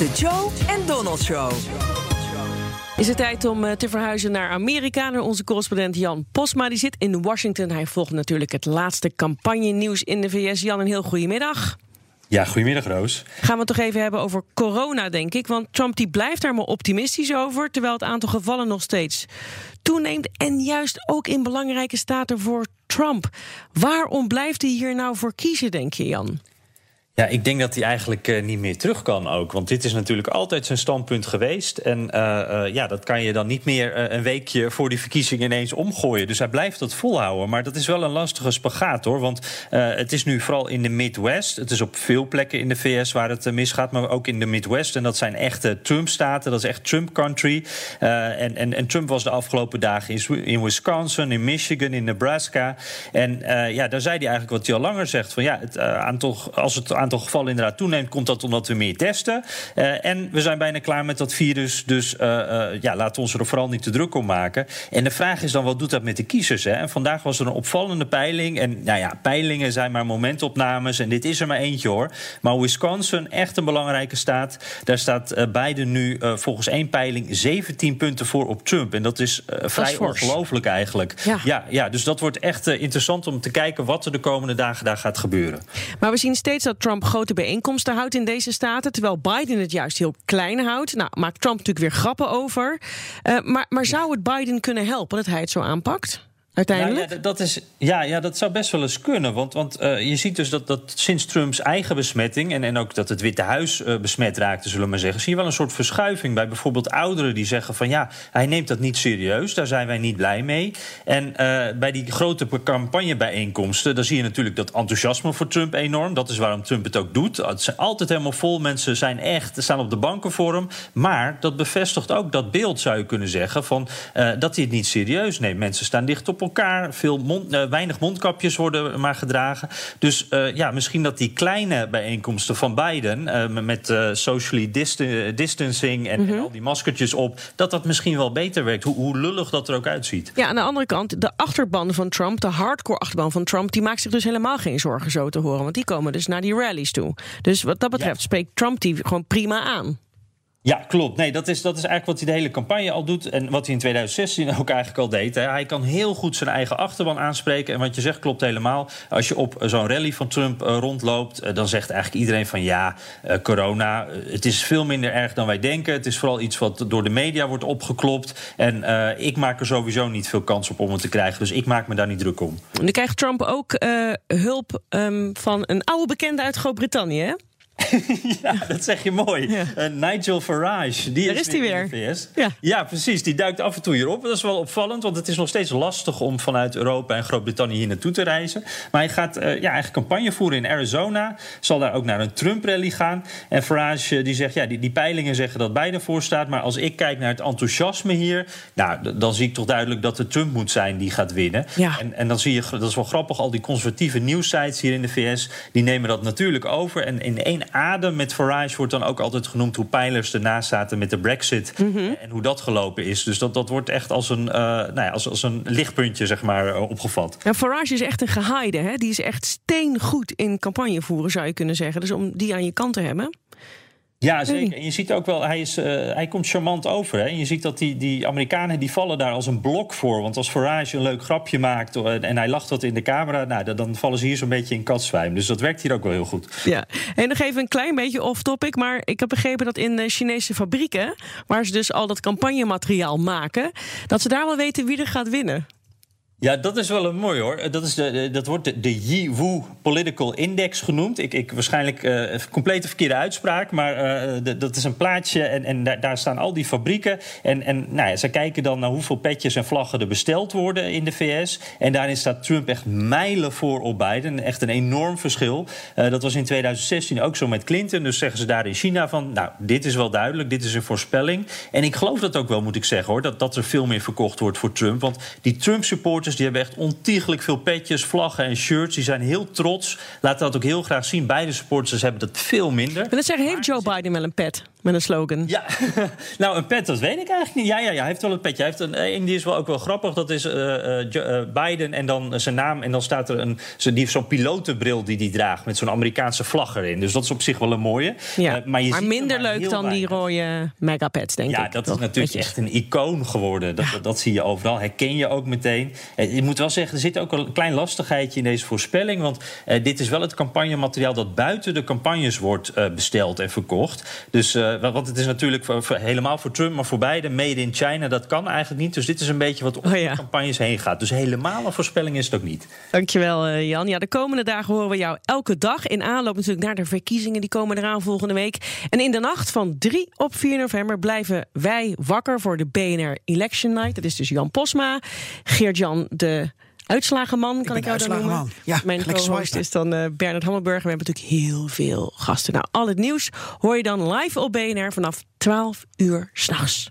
De Joe en Donald Show. Is het tijd om eh, te verhuizen naar Amerika, naar onze correspondent Jan Posma. Die zit in Washington. Hij volgt natuurlijk het laatste campagne-nieuws in de VS. Jan, een heel goedemiddag. Ja, goedemiddag Roos. Gaan we het toch even hebben over corona, denk ik. Want Trump die blijft daar maar optimistisch over... terwijl het aantal gevallen nog steeds toeneemt. En juist ook in belangrijke staten voor Trump. Waarom blijft hij hier nou voor kiezen, denk je, Jan? Ja, ik denk dat hij eigenlijk uh, niet meer terug kan ook. Want dit is natuurlijk altijd zijn standpunt geweest. En uh, uh, ja, dat kan je dan niet meer een weekje voor die verkiezing ineens omgooien. Dus hij blijft dat volhouden. Maar dat is wel een lastige spagaat hoor. Want het is nu vooral in de Midwest. Het is op veel plekken in de VS waar het misgaat. Maar ook in de Midwest. En dat zijn echte Trump-staten. Dat is echt Trump-country. En, en, en, Trump was de afgelopen dagen in, in Wisconsin, in Michigan, in Nebraska. En ja, daar zei hij eigenlijk wat hij al langer zegt. Van ja, het aantal, als het aantal gevallen inderdaad toeneemt, komt dat omdat we meer testen. Uh, en we zijn bijna klaar met dat virus. Dus uh, uh, ja, laten we ons er vooral niet te druk om maken. En de vraag is dan, wat doet dat met de kiezers? Hè? En vandaag was er een opvallende peiling. En nou ja, peilingen zijn maar momentopnames. En dit is er maar eentje hoor. Maar Wisconsin, echt een belangrijke staat. Daar staat Biden nu volgens één peiling 17 punten voor op Trump. En dat is vrij ongelooflijk eigenlijk. Ja. ja. Ja, dus dat wordt echt interessant om te kijken wat er de komende dagen daar gaat gebeuren. Maar we zien steeds dat Trump grote bijeenkomsten houdt in deze staten. Terwijl Biden het juist heel klein houdt. Nou, maakt Trump natuurlijk weer grappen over. Uh, maar, maar zou het Biden kunnen helpen dat hij het zo aanpakt? Nou ja, dat is, ja, ja, dat zou best wel eens kunnen. Want, want uh, je ziet dus dat, dat sinds Trumps eigen besmetting... en, en ook dat het Witte Huis uh, besmet raakte, zullen we maar zeggen... zie je wel een soort verschuiving bij bijvoorbeeld ouderen die zeggen van... ja, hij neemt dat niet serieus, daar zijn wij niet blij mee. En uh, bij die grote campagnebijeenkomsten... dan zie je natuurlijk dat enthousiasme voor Trump enorm. Dat is waarom Trump het ook doet. Het zijn altijd helemaal vol, mensen zijn echt, staan op de banken voor hem. Maar dat bevestigt ook dat beeld, zou je kunnen zeggen... Van, dat hij het niet serieus neemt. Mensen staan dicht op elkaar. Veel mond, uh, weinig mondkapjes worden maar gedragen. Dus uh, ja, misschien dat die kleine bijeenkomsten van Biden... Uh, met socially dist distancing en, mm -hmm. en, al die maskertjes op... dat dat misschien wel beter werkt, hoe, hoe, lullig dat er ook uitziet. Ja, aan de andere kant, de achterban van Trump... de hardcore achterban van Trump... die maakt zich dus helemaal geen zorgen zo te horen. Want die komen dus naar die rallies toe. Dus wat dat betreft ja. spreekt Trump die gewoon prima aan. Ja, klopt. Nee, dat is, dat is eigenlijk wat hij de hele campagne al doet. En wat hij in 2016 ook eigenlijk al deed. Hè. Hij kan heel goed zijn eigen achterban aanspreken. En wat je zegt klopt helemaal. Als je op zo'n rally van Trump uh, rondloopt, uh, dan zegt eigenlijk iedereen van ja, corona, het is veel minder erg dan wij denken. Het is vooral iets wat door de media wordt opgeklopt. En ik maak er sowieso niet veel kans op om het te krijgen. Dus ik maak me daar niet druk om. Nu krijgt Trump ook hulp um, van een oude bekende uit Groot-Brittannië? ja, dat zeg je mooi. Ja. Uh, Nigel Farage. Die Daar is hij weer. VS. Ja. ja, precies. Die duikt af en toe hierop. Dat is wel opvallend, want het is nog steeds lastig om vanuit Europa en Groot-Brittannië hier naartoe te reizen. Maar hij gaat uh, ja, eigenlijk campagne voeren in Arizona. Zal daar ook naar een Trump-rally gaan. En Farage uh, die zegt, ja, die, die peilingen zeggen dat Biden voor staat. Maar als ik kijk naar het enthousiasme hier, nou, dan zie ik toch duidelijk dat het Trump moet zijn die gaat winnen. Ja. En, en dan zie je, dat is wel grappig, al die conservatieve nieuwsites hier in de VS, die nemen dat natuurlijk over. En in één adem met Farage wordt dan ook altijd genoemd hoe pijlers ernaast zaten met de Brexit mm -hmm. en hoe dat gelopen is. Dus dat, dat wordt echt als een, uh, nou ja, als, als een lichtpuntje zeg maar, uh, opgevat. Ja, Farage is echt een gehaaide. Hè? Die is echt steengoed in campagne voeren, zou je kunnen zeggen. Dus om die aan je kant te hebben. Ja, zeker. En je ziet ook wel, hij, is, uh, hij komt charmant over. Hè? En je ziet dat die, die Amerikanen die vallen daar als een blok voor. Want als Farage een leuk grapje maakt en hij lacht wat in de camera... Nou, dan vallen ze hier zo'n beetje in katzwijm. Dus dat werkt hier ook wel heel goed. Ja, en nog even een klein beetje off-topic. Maar ik heb begrepen dat in de Chinese fabrieken... waar ze dus al dat campagnemateriaal maken... dat ze daar wel weten wie er gaat winnen. Ja, dat is wel een mooi hoor. Dat, is de, dat wordt de, de Yiwu Political Index genoemd. Ik, ik waarschijnlijk uh, complete verkeerde uitspraak, maar de, dat is een plaatje en, en daar, staan al die fabrieken. En, en nou ja, ze kijken dan naar hoeveel petjes en vlaggen er besteld worden in de VS. En daarin staat Trump echt mijlen voor op Biden. Echt een enorm verschil. Dat was in 2016 ook zo met Clinton. Dus zeggen ze daar in China van, nou, dit is wel duidelijk, dit is een voorspelling. En ik geloof dat ook wel, moet ik zeggen hoor, dat, dat er veel meer verkocht wordt voor Trump. Want die Trump-supporters die hebben echt ontiegelijk veel petjes, vlaggen en shirts. Die zijn heel trots. Laten dat ook heel graag zien. Beide supporters hebben dat veel minder. En dan zeggen, heeft Joe Biden wel een pet met een slogan? Ja, nou een pet, dat weet ik eigenlijk niet. Ja, ja, ja hij heeft wel een petje. Hij heeft een, een die is wel ook wel grappig. Dat is uh, uh, Biden en dan zijn naam. En dan staat er een, die zo'n pilotenbril die hij draagt met zo'n Amerikaanse vlag erin. Dus dat is op zich wel een mooie. Ja, uh, maar, je maar minder leuk dan die rode megapets, denk ja, ik. Ja, dat is natuurlijk echt een icoon geworden. Dat, dat, dat, zie je overal. Herken je ook meteen. Je moet wel zeggen, er zit ook een klein lastigheidje in deze voorspelling. Want uh, dit is wel het campagnemateriaal dat buiten de campagnes wordt uh, besteld en verkocht. Dus, want het is natuurlijk voor, voor, helemaal voor Trump, maar voor beide made in China. Dat kan eigenlijk niet. Dus dit is een beetje wat om oh, ja. de campagnes heen gaat. Dus helemaal een voorspelling is het ook niet. Dankjewel, Jan. Ja, de komende dagen horen we jou elke dag in aanloop natuurlijk naar de verkiezingen. Die komen eraan volgende week. En in de nacht van 3 op 4 november blijven wij wakker voor de BNR Election Night. Dat is dus Jan Posma, Geert-Jan de uitslagenman, kan ik, ik jou dan noemen. Ja, Mijn co-host is dan uh, Bernard Hammelburg. We hebben natuurlijk heel veel gasten. Nou, al het nieuws hoor je dan live op BNR vanaf 12 uur s'nachts.